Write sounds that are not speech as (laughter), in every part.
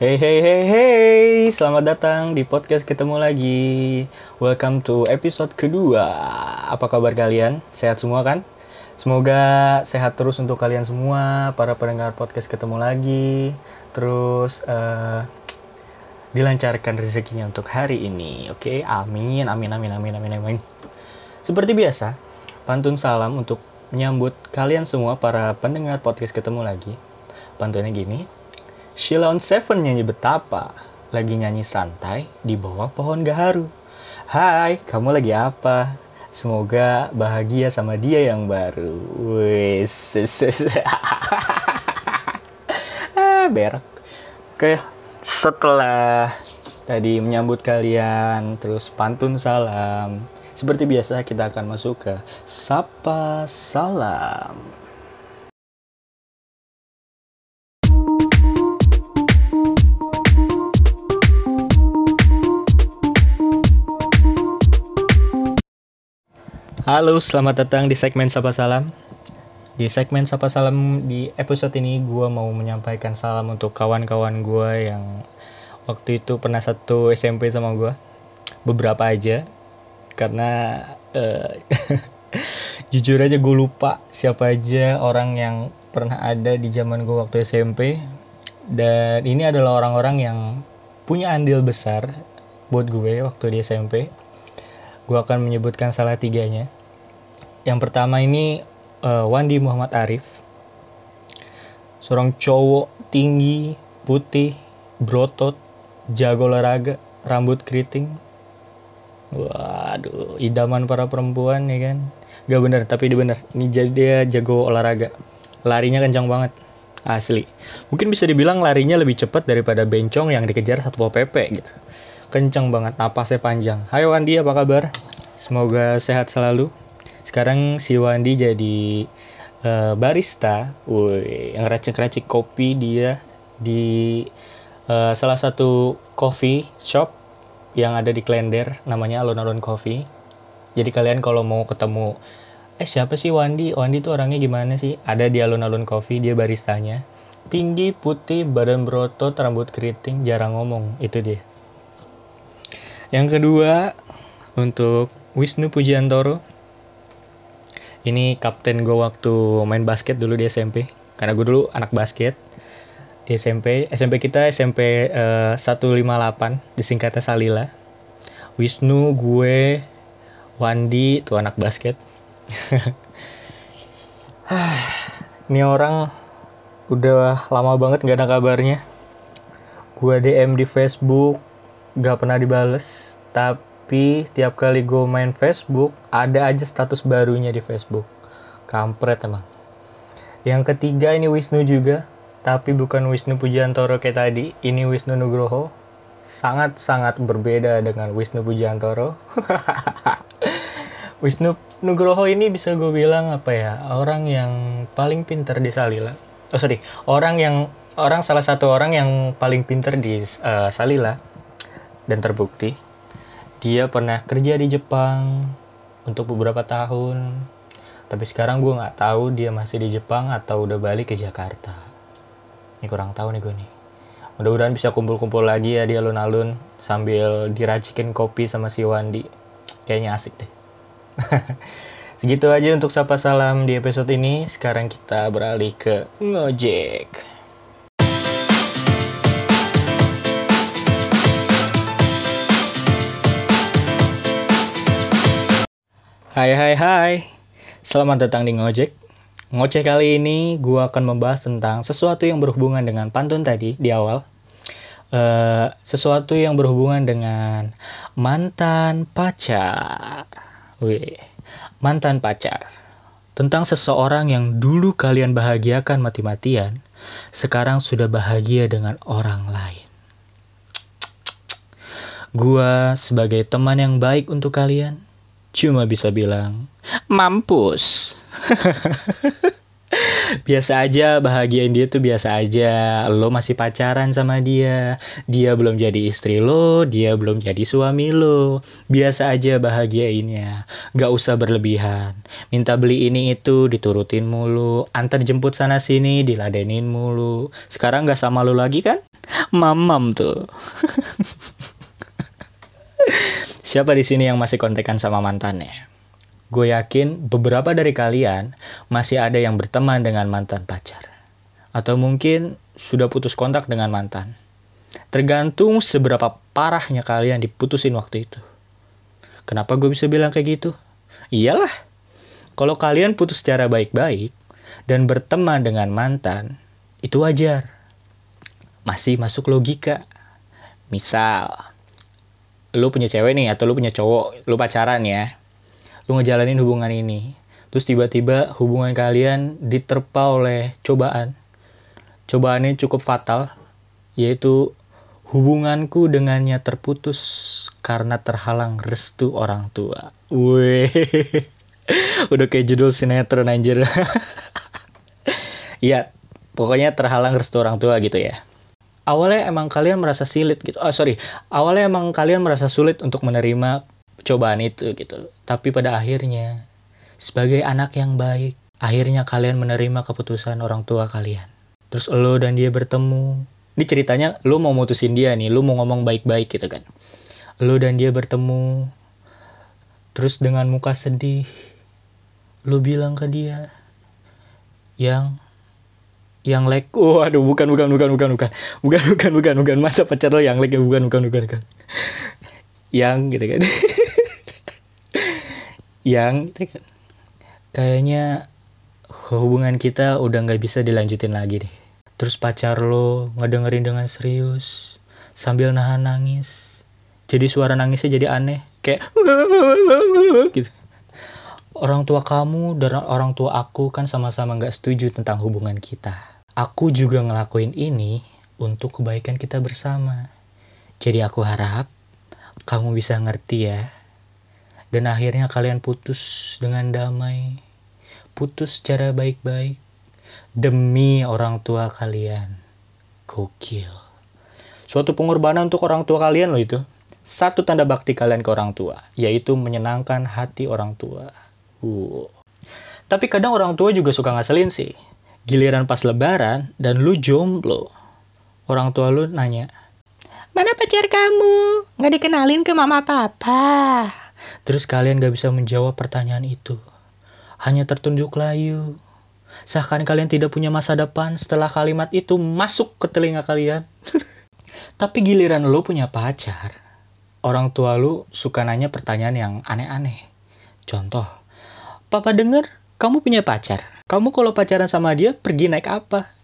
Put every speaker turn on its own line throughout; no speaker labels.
Hey hey hey hey, selamat datang di podcast ketemu lagi. Welcome to episode kedua. Apa kabar kalian? Sehat semua kan? Semoga sehat terus untuk kalian semua, para pendengar podcast ketemu lagi. Terus uh, dilancarkan rezekinya untuk hari ini. Oke, okay? amin, amin, amin, amin, amin, amin. Seperti biasa, pantun salam untuk menyambut kalian semua para pendengar podcast ketemu lagi. Pantunnya gini, Sheila on Seven nyanyi betapa lagi nyanyi santai di bawah pohon gaharu. Hai, kamu lagi apa? Semoga bahagia sama dia yang baru. Wes, (laughs) ah, berak. Oke, setelah tadi menyambut kalian, terus pantun salam. Seperti biasa kita akan masuk ke Sapa Salam. Halo, selamat datang di segmen Sapa Salam. Di segmen Sapa Salam di episode ini gue mau menyampaikan salam untuk kawan-kawan gue yang waktu itu pernah satu SMP sama gue. Beberapa aja, karena uh, (laughs) jujur aja gue lupa siapa aja orang yang pernah ada di zaman gue waktu SMP. Dan ini adalah orang-orang yang punya andil besar buat gue waktu di SMP. Gue akan menyebutkan salah tiganya yang pertama ini uh, Wandi Muhammad Arif. Seorang cowok tinggi, putih, brotot, jago olahraga, rambut keriting. Waduh, idaman para perempuan ya kan. Gak bener, tapi dia bener. Ini jadi dia jago olahraga. Larinya kencang banget. Asli. Mungkin bisa dibilang larinya lebih cepat daripada bencong yang dikejar Satpol PP gitu. Kencang banget, napasnya panjang. Hai Wandi, apa kabar? Semoga sehat selalu sekarang si Wandi jadi uh, barista, woi, yang racik-racik kopi dia di uh, salah satu coffee shop yang ada di Klender, namanya Alun-Alun Coffee. Jadi kalian kalau mau ketemu, eh siapa sih Wandi? Wandi tuh orangnya gimana sih? Ada di Alun-Alun Coffee, dia baristanya. Tinggi, putih, badan berotot, rambut keriting, jarang ngomong, itu dia. Yang kedua, untuk Wisnu Pujiantoro, ini kapten gue waktu main basket dulu di SMP karena gue dulu anak basket. Di SMP SMP kita SMP uh, 158 disingkatnya Salila. Wisnu gue Wandi tuh anak basket. (laughs) Ini orang udah lama banget gak ada kabarnya. Gue DM di Facebook gak pernah dibales. Tapi tapi setiap kali gue main Facebook ada aja status barunya di Facebook. Kampret emang. Yang ketiga ini Wisnu juga. Tapi bukan Wisnu Pujiantoro kayak tadi ini Wisnu Nugroho. Sangat-sangat berbeda dengan Wisnu Pujiantoro. (laughs) Wisnu Nugroho ini bisa gue bilang apa ya orang yang paling pinter di Salila. Oh sorry. Orang yang orang salah satu orang yang paling pinter di uh, Salila. Dan terbukti dia pernah kerja di Jepang untuk beberapa tahun. Tapi sekarang gue nggak tahu dia masih di Jepang atau udah balik ke Jakarta. Ini kurang tahu nih gue nih. Mudah-mudahan bisa kumpul-kumpul lagi ya di alun-alun sambil diracikin kopi sama si Wandi. Kayaknya asik deh. (laughs) Segitu aja untuk sapa salam di episode ini. Sekarang kita beralih ke ngojek Hai hai hai. Selamat datang di Ngojek. Ngoceh kali ini gue akan membahas tentang sesuatu yang berhubungan dengan pantun tadi di awal. Uh, Sesuatu yang berhubungan dengan mantan pacar. Wih, mantan pacar. Tentang seseorang yang dulu kalian bahagiakan mati-matian Sekarang sudah bahagia dengan orang lain. Gua sebagai teman yang baik untuk kalian cuma bisa bilang mampus. (laughs) biasa aja bahagiain dia tuh biasa aja. Lo masih pacaran sama dia. Dia belum jadi istri lo dia belum jadi suami lo. Biasa aja bahagiainnya. Gak usah berlebihan. Minta beli ini itu diturutin mulu. Antar jemput sana sini diladenin mulu. Sekarang gak sama lo lagi kan? Mamam tuh (laughs) siapa di sini yang masih kontekan sama mantannya Gue yakin beberapa dari kalian masih ada yang berteman dengan mantan pacar. Atau mungkin sudah putus kontak dengan mantan. Tergantung seberapa parahnya kalian diputusin waktu itu. Kenapa gue bisa bilang kayak gitu? Iyalah, kalau kalian putus secara baik-baik dan berteman dengan mantan, itu wajar. Masih masuk logika. Misal, lu punya cewek nih atau lu punya cowok, lu pacaran ya lu ngejalanin hubungan ini terus tiba-tiba hubungan kalian diterpa oleh cobaan cobaan ini cukup fatal yaitu hubunganku dengannya terputus karena terhalang restu orang tua Wih, (laughs) udah kayak judul sinetron anjir. Iya, (laughs) pokoknya terhalang restu orang tua gitu ya. Awalnya emang kalian merasa sulit gitu. Oh sorry, awalnya emang kalian merasa sulit untuk menerima cobaan itu gitu. Tapi pada akhirnya sebagai anak yang baik, akhirnya kalian menerima keputusan orang tua kalian. Terus lo dan dia bertemu. Ini ceritanya lo mau mutusin dia nih, lo mau ngomong baik-baik gitu kan. Lo dan dia bertemu. Terus dengan muka sedih, lo bilang ke dia yang yang like oh aduh bukan bukan bukan bukan bukan bukan bukan bukan bukan masa pacar lo yang like bukan bukan bukan bukan yang gitu kan yang kayaknya hubungan kita udah nggak bisa dilanjutin lagi deh. Terus pacar lo ngedengerin dengan serius sambil nahan nangis. Jadi suara nangisnya jadi aneh, kayak (laughs) gitu. Orang tua kamu dan orang tua aku kan sama-sama nggak setuju tentang hubungan kita. Aku juga ngelakuin ini untuk kebaikan kita bersama. Jadi aku harap kamu bisa ngerti ya. Dan akhirnya kalian putus dengan damai. Putus secara baik-baik demi orang tua kalian. Gokil. Suatu pengorbanan untuk orang tua kalian loh itu. Satu tanda bakti kalian ke orang tua yaitu menyenangkan hati orang tua. Uh. tapi kadang orang tua juga suka ngaselin sih giliran pas lebaran dan lu jomblo orang tua lu nanya mana pacar kamu nggak dikenalin ke mama papa Terus kalian gak bisa menjawab pertanyaan itu. Hanya tertunjuk layu. Seakan kalian tidak punya masa depan setelah kalimat itu masuk ke telinga kalian. (laughs) Tapi giliran lo punya pacar, orang tua lu suka nanya pertanyaan yang aneh-aneh. Contoh, Papa denger kamu punya pacar. Kamu kalau pacaran sama dia pergi naik apa?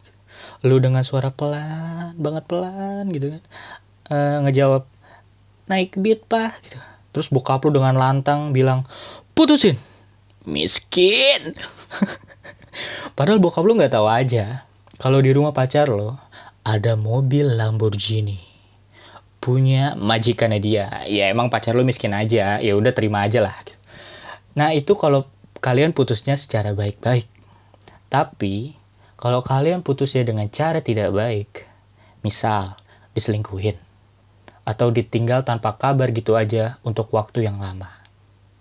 Lu dengan suara pelan, banget pelan gitu kan. Uh, ngejawab, naik beat pak gitu Terus bokap lu dengan lantang bilang, putusin. Miskin. (laughs) Padahal bokap lu nggak tahu aja. Kalau di rumah pacar lo, ada mobil Lamborghini. Punya majikannya dia. Ya emang pacar lu miskin aja. Ya udah terima aja lah. Nah itu kalau kalian putusnya secara baik-baik. Tapi kalau kalian putusnya dengan cara tidak baik, misal diselingkuhin, atau ditinggal tanpa kabar gitu aja untuk waktu yang lama.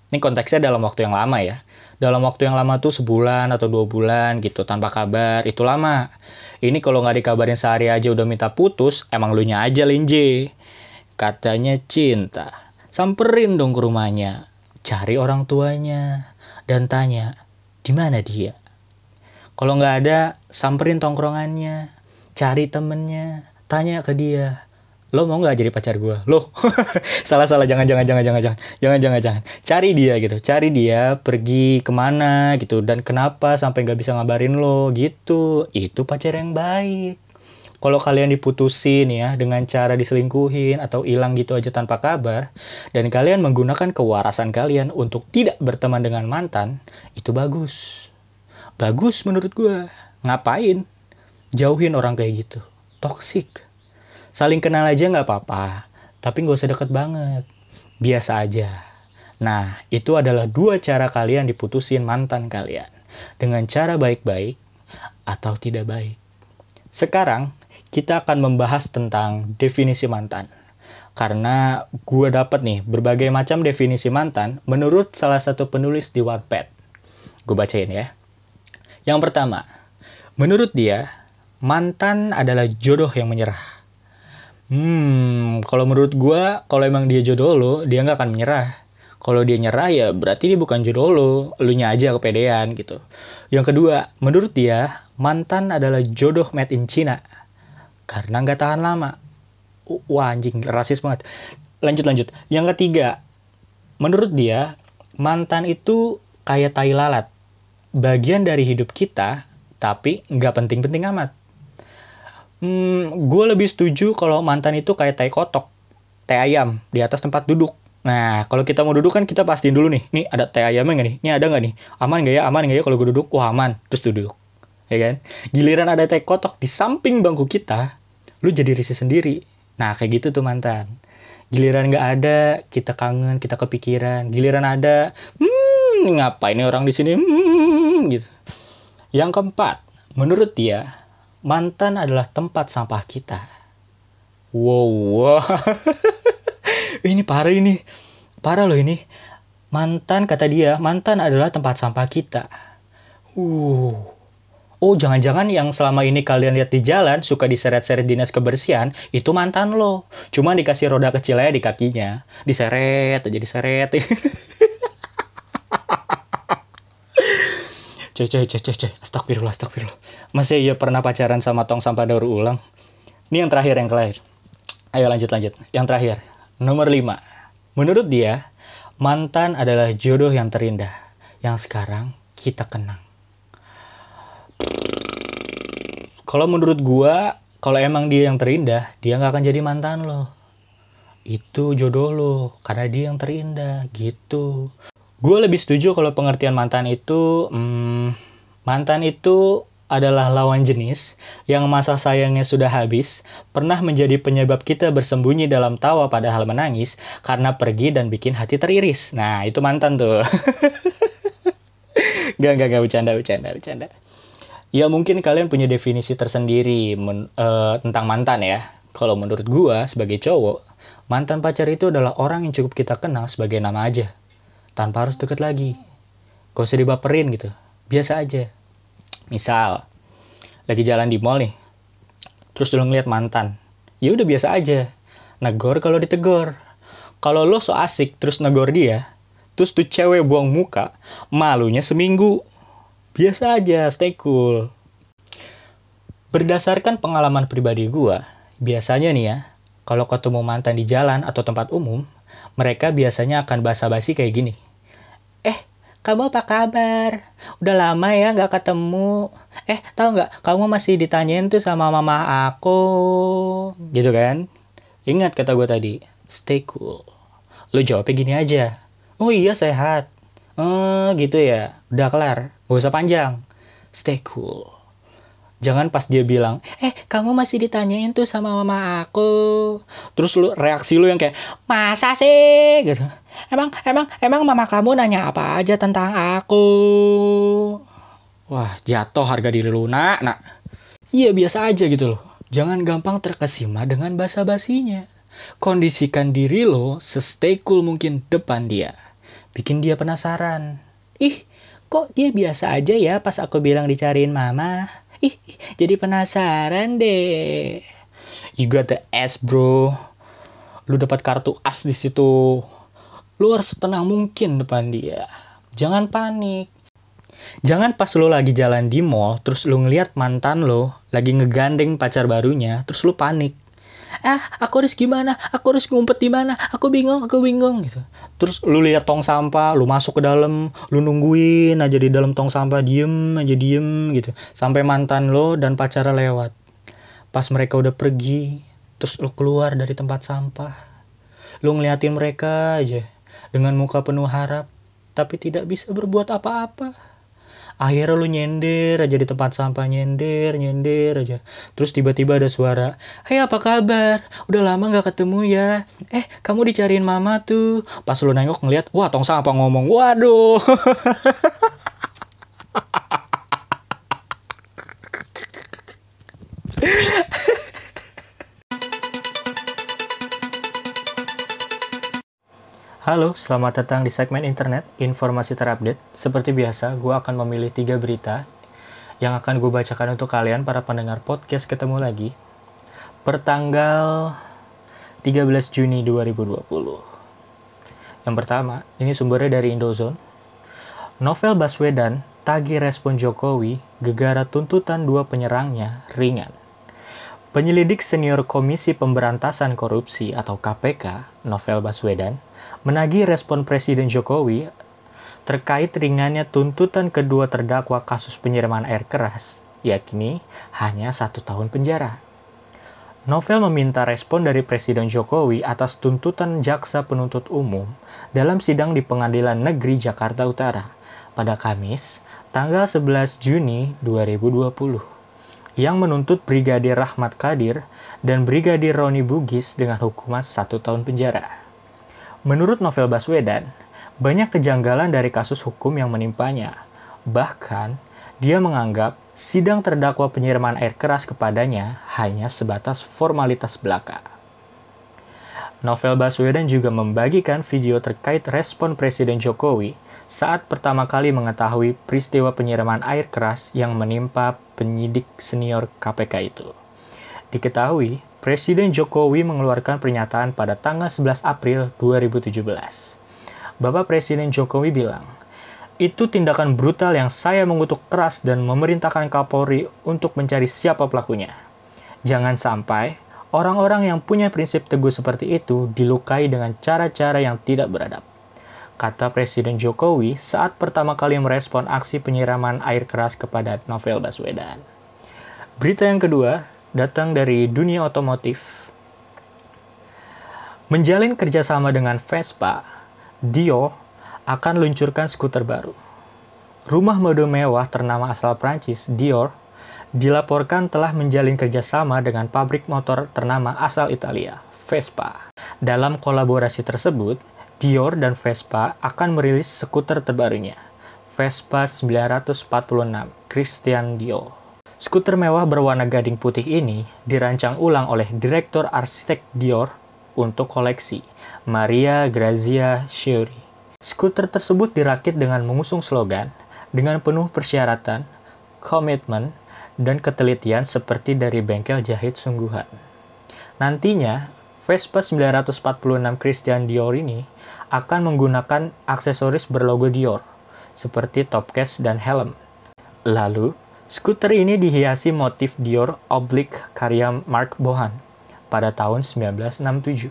Ini konteksnya dalam waktu yang lama ya. Dalam waktu yang lama tuh sebulan atau dua bulan gitu tanpa kabar, itu lama. Ini kalau nggak dikabarin sehari aja udah minta putus, emang lu nya aja linje. Katanya cinta. Samperin dong ke rumahnya. Cari orang tuanya. Dan tanya, di mana dia? Kalau nggak ada, samperin tongkrongannya. Cari temennya. Tanya ke dia. Lo mau nggak jadi pacar gue lo (laughs) salah salah. Jangan jangan jangan jangan jangan. Jangan jangan jangan. Cari dia gitu. Cari dia pergi ke mana gitu. Dan kenapa sampai nggak bisa ngabarin lo? Gitu. Itu pacar yang baik. Kalau kalian diputusin ya dengan cara diselingkuhin atau hilang gitu aja tanpa kabar dan kalian menggunakan kewarasan kalian untuk tidak berteman dengan mantan itu bagus bagus menurut gue ngapain jauhin orang kayak gitu toxic Saling kenal aja nggak apa-apa, tapi nggak usah deket banget. Biasa aja. Nah, itu adalah dua cara kalian diputusin mantan kalian. Dengan cara baik-baik, atau tidak baik. Sekarang kita akan membahas tentang definisi mantan. Karena gue dapat nih berbagai macam definisi mantan menurut salah satu penulis di Wattpad. Gue bacain ya. Yang pertama, menurut dia, mantan adalah jodoh yang menyerah. Hmm, kalau menurut gue, kalau emang dia jodoh lo, dia nggak akan menyerah. Kalau dia nyerah ya berarti dia bukan jodoh lo, nya aja kepedean gitu. Yang kedua, menurut dia, mantan adalah jodoh made in China. Karena nggak tahan lama wah anjing rasis banget lanjut lanjut yang ketiga menurut dia mantan itu kayak tai lalat bagian dari hidup kita tapi nggak penting-penting amat hmm, gue lebih setuju kalau mantan itu kayak tai kotok tai ayam di atas tempat duduk Nah, kalau kita mau duduk kan kita pastiin dulu nih, nih ada teh ayamnya nggak nih? Ini ada nggak nih? Aman nggak ya? Aman nggak ya kalau gue duduk? Wah aman, terus duduk. Ya kan? Giliran ada teh kotok di samping bangku kita, lu jadi risih sendiri. Nah, kayak gitu tuh mantan. Giliran nggak ada, kita kangen, kita kepikiran. Giliran ada, hmm, ngapain nih orang di sini? Hmm, gitu. Yang keempat, menurut dia, mantan adalah tempat sampah kita. Wow, wow. (laughs) ini parah ini. Parah loh ini. Mantan, kata dia, mantan adalah tempat sampah kita. Uh, oh jangan-jangan yang selama ini kalian lihat di jalan suka diseret-seret dinas kebersihan itu mantan lo cuma dikasih roda kecil aja di kakinya diseret aja diseret (laughs) Cek, cek, cek, cek, cek. Astagfirullah, astagfirullah. Masih ya pernah pacaran sama tong sampah daur ulang? Ini yang terakhir, yang terakhir. Ayo lanjut, lanjut. Yang terakhir. Nomor 5. Menurut dia, mantan adalah jodoh yang terindah. Yang sekarang kita kenang. Kalau menurut gua, kalau emang dia yang terindah, dia nggak akan jadi mantan lo. Itu jodoh lo, karena dia yang terindah, gitu. Gue lebih setuju kalau pengertian mantan itu, hmm, mantan itu adalah lawan jenis yang masa sayangnya sudah habis, pernah menjadi penyebab kita bersembunyi dalam tawa padahal menangis karena pergi dan bikin hati teriris. Nah, itu mantan tuh. (laughs) gak, gak, gak, bercanda, bercanda, bercanda ya mungkin kalian punya definisi tersendiri men, uh, tentang mantan ya. Kalau menurut gua sebagai cowok, mantan pacar itu adalah orang yang cukup kita kenal sebagai nama aja. Tanpa harus deket lagi. Gak usah dibaperin gitu. Biasa aja. Misal, lagi jalan di mall nih. Terus lu ngeliat mantan. Ya udah biasa aja. Negor kalau ditegor. Kalau lo so asik terus negor dia, terus tuh cewek buang muka, malunya seminggu. Biasa aja, stay cool. Berdasarkan pengalaman pribadi gue, biasanya nih ya, kalau ketemu mantan di jalan atau tempat umum, mereka biasanya akan basa-basi kayak gini. Eh, kamu apa kabar? Udah lama ya nggak ketemu. Eh, tahu nggak? Kamu masih ditanyain tuh sama mama aku. Gitu kan? Ingat kata gue tadi, stay cool. Lo jawabnya gini aja. Oh iya sehat. Oh gitu ya, udah kelar, gak usah panjang. Stay cool. Jangan pas dia bilang, eh kamu masih ditanyain tuh sama mama aku. Terus lu reaksi lu yang kayak, masa sih? Gitu. Emang, emang, emang mama kamu nanya apa aja tentang aku? Wah, jatuh harga diri lu, nak, nak. Iya, biasa aja gitu loh. Jangan gampang terkesima dengan basa-basinya. Kondisikan diri lo se-stay cool mungkin depan dia bikin dia penasaran. Ih, kok dia biasa aja ya pas aku bilang dicariin mama? Ih, jadi penasaran deh. You got the S, bro. Lu dapat kartu as di situ. Lu harus tenang mungkin depan dia. Jangan panik. Jangan pas lo lagi jalan di mall, terus lu ngeliat mantan lo lagi ngegandeng pacar barunya, terus lu panik ah aku harus gimana? Aku harus ngumpet di mana? Aku bingung aku bingung gitu. Terus lu lihat tong sampah lu masuk ke dalam lu nungguin aja di dalam tong sampah diem aja diem gitu. Sampai mantan lo dan pacara lewat. Pas mereka udah pergi terus lu keluar dari tempat sampah. Lu ngeliatin mereka aja dengan muka penuh harap tapi tidak bisa berbuat apa-apa akhirnya lu nyender aja di tempat sampah nyender nyender aja. Terus tiba-tiba ada suara Hai apa kabar? Udah lama nggak ketemu ya. Eh kamu dicariin mama tuh. Pas lu nengok ngeliat wah tong sampah ngomong. Waduh (laughs) Halo, selamat datang di segmen internet informasi terupdate. Seperti biasa, gue akan memilih tiga berita yang akan gue bacakan untuk kalian para pendengar podcast ketemu lagi. Pertanggal 13 Juni 2020. Yang pertama, ini sumbernya dari Indozone. Novel Baswedan tagih respon Jokowi gegara tuntutan dua penyerangnya ringan. Penyelidik senior Komisi Pemberantasan Korupsi atau KPK, Novel Baswedan, menagih respon Presiden Jokowi terkait ringannya tuntutan kedua terdakwa kasus penyiraman air keras, yakni hanya satu tahun penjara. Novel meminta respon dari Presiden Jokowi atas tuntutan jaksa penuntut umum dalam sidang di Pengadilan Negeri Jakarta Utara pada Kamis, tanggal 11 Juni 2020, yang menuntut Brigadir Rahmat Kadir dan Brigadir Roni Bugis dengan hukuman satu tahun penjara. Menurut novel Baswedan, banyak kejanggalan dari kasus hukum yang menimpanya. Bahkan, dia menganggap sidang terdakwa penyiraman air keras kepadanya hanya sebatas formalitas belaka. Novel Baswedan juga membagikan video terkait respon Presiden Jokowi saat pertama kali mengetahui peristiwa penyiraman air keras yang menimpa penyidik senior KPK itu. Diketahui, Presiden Jokowi mengeluarkan pernyataan pada tanggal 11 April 2017. Bapak Presiden Jokowi bilang, itu tindakan brutal yang saya mengutuk keras dan memerintahkan Kapolri untuk mencari siapa pelakunya. Jangan sampai orang-orang yang punya prinsip teguh seperti itu dilukai dengan cara-cara yang tidak beradab. Kata Presiden Jokowi saat pertama kali merespon aksi penyiraman air keras kepada Novel Baswedan. Berita yang kedua, datang dari dunia otomotif. Menjalin kerjasama dengan Vespa, Dio akan luncurkan skuter baru. Rumah mode mewah ternama asal Prancis, Dior, dilaporkan telah menjalin kerjasama dengan pabrik motor ternama asal Italia, Vespa. Dalam kolaborasi tersebut, Dior dan Vespa akan merilis skuter terbarunya, Vespa 946 Christian Dior. Skuter mewah berwarna gading putih ini dirancang ulang oleh Direktur Arsitek Dior untuk koleksi, Maria Grazia Sciuri. Skuter tersebut dirakit dengan mengusung slogan, dengan penuh persyaratan, komitmen, dan ketelitian seperti dari bengkel jahit sungguhan. Nantinya, Vespa 946 Christian Dior ini akan menggunakan aksesoris berlogo Dior, seperti top case dan helm. Lalu, Skuter ini dihiasi motif Dior Oblique karya Mark Bohan pada tahun 1967.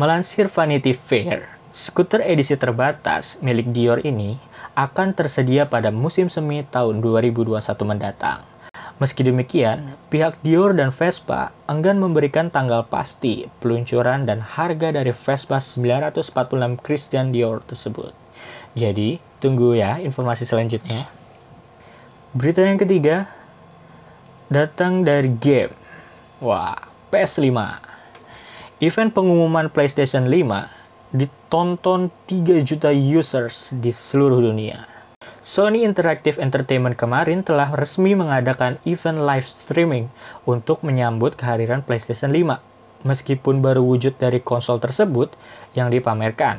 Melansir Vanity Fair, skuter edisi terbatas milik Dior ini akan tersedia pada musim semi tahun 2021 mendatang. Meski demikian, pihak Dior dan Vespa enggan memberikan tanggal pasti peluncuran dan harga dari Vespa 946 Christian Dior tersebut. Jadi, tunggu ya informasi selanjutnya. Berita yang ketiga datang dari game. Wah, PS5. Event pengumuman PlayStation 5 ditonton 3 juta users di seluruh dunia. Sony Interactive Entertainment kemarin telah resmi mengadakan event live streaming untuk menyambut kehadiran PlayStation 5, meskipun baru wujud dari konsol tersebut yang dipamerkan.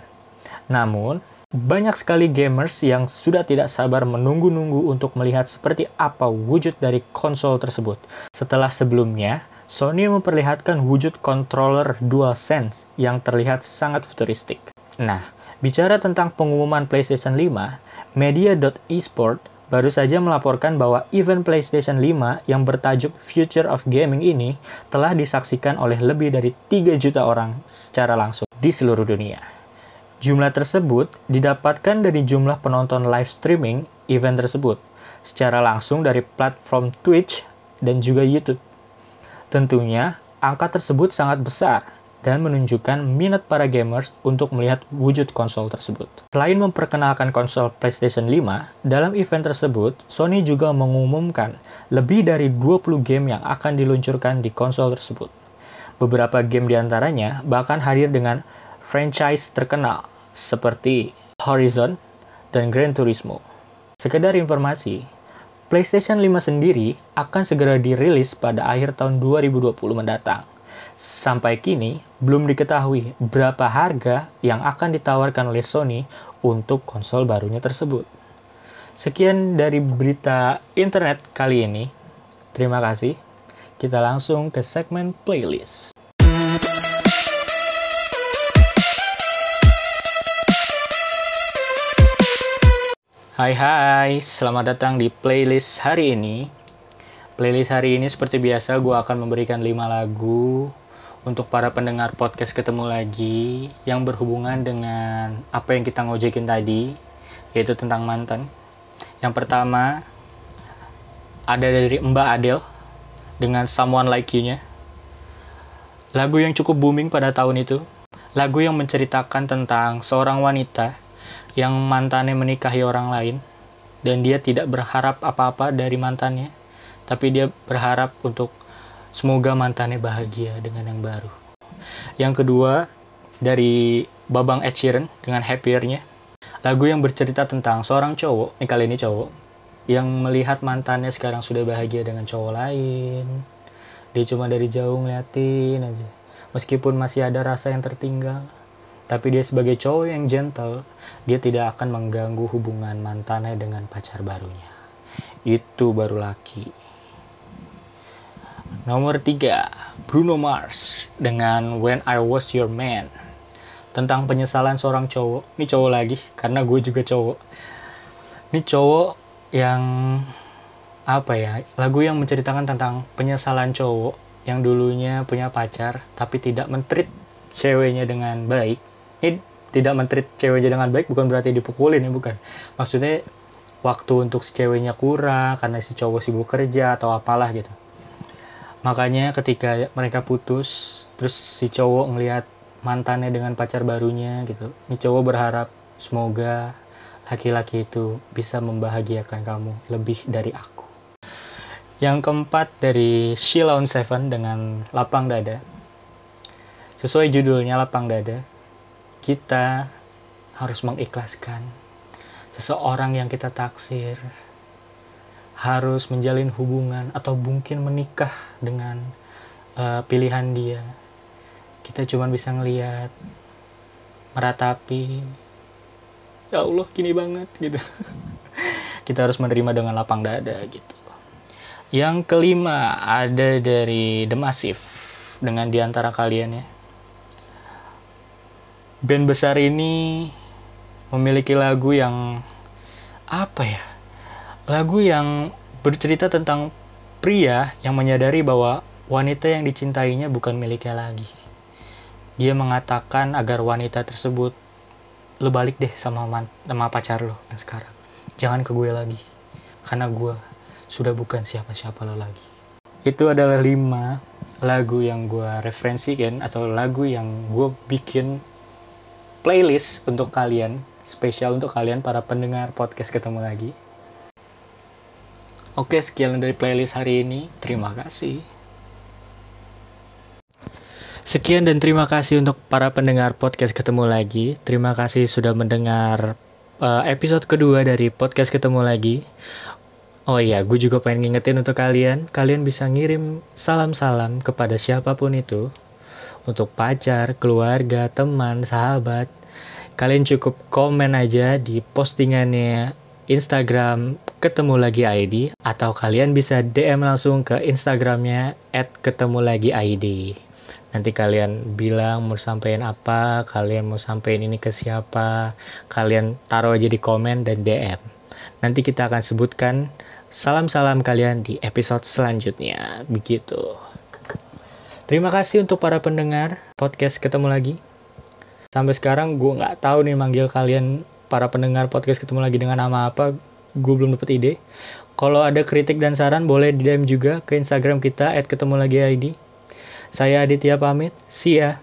Namun, banyak sekali gamers yang sudah tidak sabar menunggu-nunggu untuk melihat seperti apa wujud dari konsol tersebut. Setelah sebelumnya, Sony memperlihatkan wujud controller DualSense yang terlihat sangat futuristik. Nah, bicara tentang pengumuman PlayStation 5, Media.eSport baru saja melaporkan bahwa event PlayStation 5 yang bertajuk Future of Gaming ini telah disaksikan oleh lebih dari 3 juta orang secara langsung di seluruh dunia. Jumlah tersebut didapatkan dari jumlah penonton live streaming event tersebut secara langsung dari platform Twitch dan juga YouTube. Tentunya, angka tersebut sangat besar dan menunjukkan minat para gamers untuk melihat wujud konsol tersebut. Selain memperkenalkan konsol PlayStation 5, dalam event tersebut, Sony juga mengumumkan lebih dari 20 game yang akan diluncurkan di konsol tersebut. Beberapa game di antaranya bahkan hadir dengan franchise terkenal seperti Horizon dan Gran Turismo. Sekedar informasi, PlayStation 5 sendiri akan segera dirilis pada akhir tahun 2020 mendatang. Sampai kini, belum diketahui berapa harga yang akan ditawarkan oleh Sony untuk konsol barunya tersebut. Sekian dari berita internet kali ini. Terima kasih. Kita langsung ke segmen playlist. Hai hai, selamat datang di playlist hari ini. Playlist hari ini seperti biasa gue akan memberikan 5 lagu untuk para pendengar podcast ketemu lagi yang berhubungan dengan apa yang kita ngojekin tadi, yaitu tentang mantan. Yang pertama ada dari Mbak Adele dengan Someone Like You-nya. Lagu yang cukup booming pada tahun itu. Lagu yang menceritakan tentang seorang wanita yang mantannya menikahi orang lain dan dia tidak berharap apa-apa dari mantannya tapi dia berharap untuk semoga mantannya bahagia dengan yang baru yang kedua dari Babang Ed Sheeran dengan Happier-nya lagu yang bercerita tentang seorang cowok ini kali ini cowok yang melihat mantannya sekarang sudah bahagia dengan cowok lain dia cuma dari jauh ngeliatin aja meskipun masih ada rasa yang tertinggal tapi dia sebagai cowok yang gentle, dia tidak akan mengganggu hubungan mantannya dengan pacar barunya. Itu baru laki. Nomor tiga, Bruno Mars dengan When I Was Your Man. Tentang penyesalan seorang cowok. Ini cowok lagi, karena gue juga cowok. Ini cowok yang apa ya lagu yang menceritakan tentang penyesalan cowok yang dulunya punya pacar tapi tidak mentrit ceweknya dengan baik ini tidak menteri ceweknya dengan baik bukan berarti dipukulin ya bukan maksudnya waktu untuk si ceweknya kurang karena si cowok sibuk kerja atau apalah gitu makanya ketika mereka putus terus si cowok ngelihat mantannya dengan pacar barunya gitu ini cowok berharap semoga laki-laki itu bisa membahagiakan kamu lebih dari aku. Yang keempat dari Sheila on Seven dengan Lapang Dada. Sesuai judulnya Lapang Dada kita harus mengikhlaskan seseorang yang kita taksir harus menjalin hubungan atau mungkin menikah dengan uh, pilihan dia. Kita cuma bisa ngeliat meratapi ya Allah gini banget gitu. (laughs) Kita harus menerima dengan lapang dada gitu. Yang kelima ada dari The Massive dengan di antara kalian ya. Band besar ini memiliki lagu yang apa ya? Lagu yang bercerita tentang pria yang menyadari bahwa wanita yang dicintainya bukan miliknya lagi. Dia mengatakan agar wanita tersebut lo balik deh sama man, sama pacar lo yang sekarang. Jangan ke gue lagi. Karena gue sudah bukan siapa-siapa lo lagi. Itu adalah lima lagu yang gue referensikan atau lagu yang gue bikin playlist untuk kalian, spesial untuk kalian para pendengar podcast ketemu lagi. Oke, sekian dari playlist hari ini. Terima kasih. Sekian dan terima kasih untuk para pendengar podcast ketemu lagi. Terima kasih sudah mendengar uh, episode kedua dari podcast ketemu lagi. Oh iya, gue juga pengen ngingetin untuk kalian, kalian bisa ngirim salam-salam kepada siapa pun itu untuk pacar, keluarga, teman, sahabat, kalian cukup komen aja di postingannya Instagram ketemu lagi ID atau kalian bisa DM langsung ke Instagramnya at ketemu lagi ID. Nanti kalian bilang mau sampein apa, kalian mau sampein ini ke siapa, kalian taruh aja di komen dan DM. Nanti kita akan sebutkan salam-salam kalian di episode selanjutnya. Begitu. Terima kasih untuk para pendengar podcast ketemu lagi. Sampai sekarang gue nggak tahu nih manggil kalian para pendengar podcast ketemu lagi dengan nama apa. Gue belum dapet ide. Kalau ada kritik dan saran boleh di DM juga ke Instagram kita @ketemu lagi ID. Saya Aditya pamit. See ya.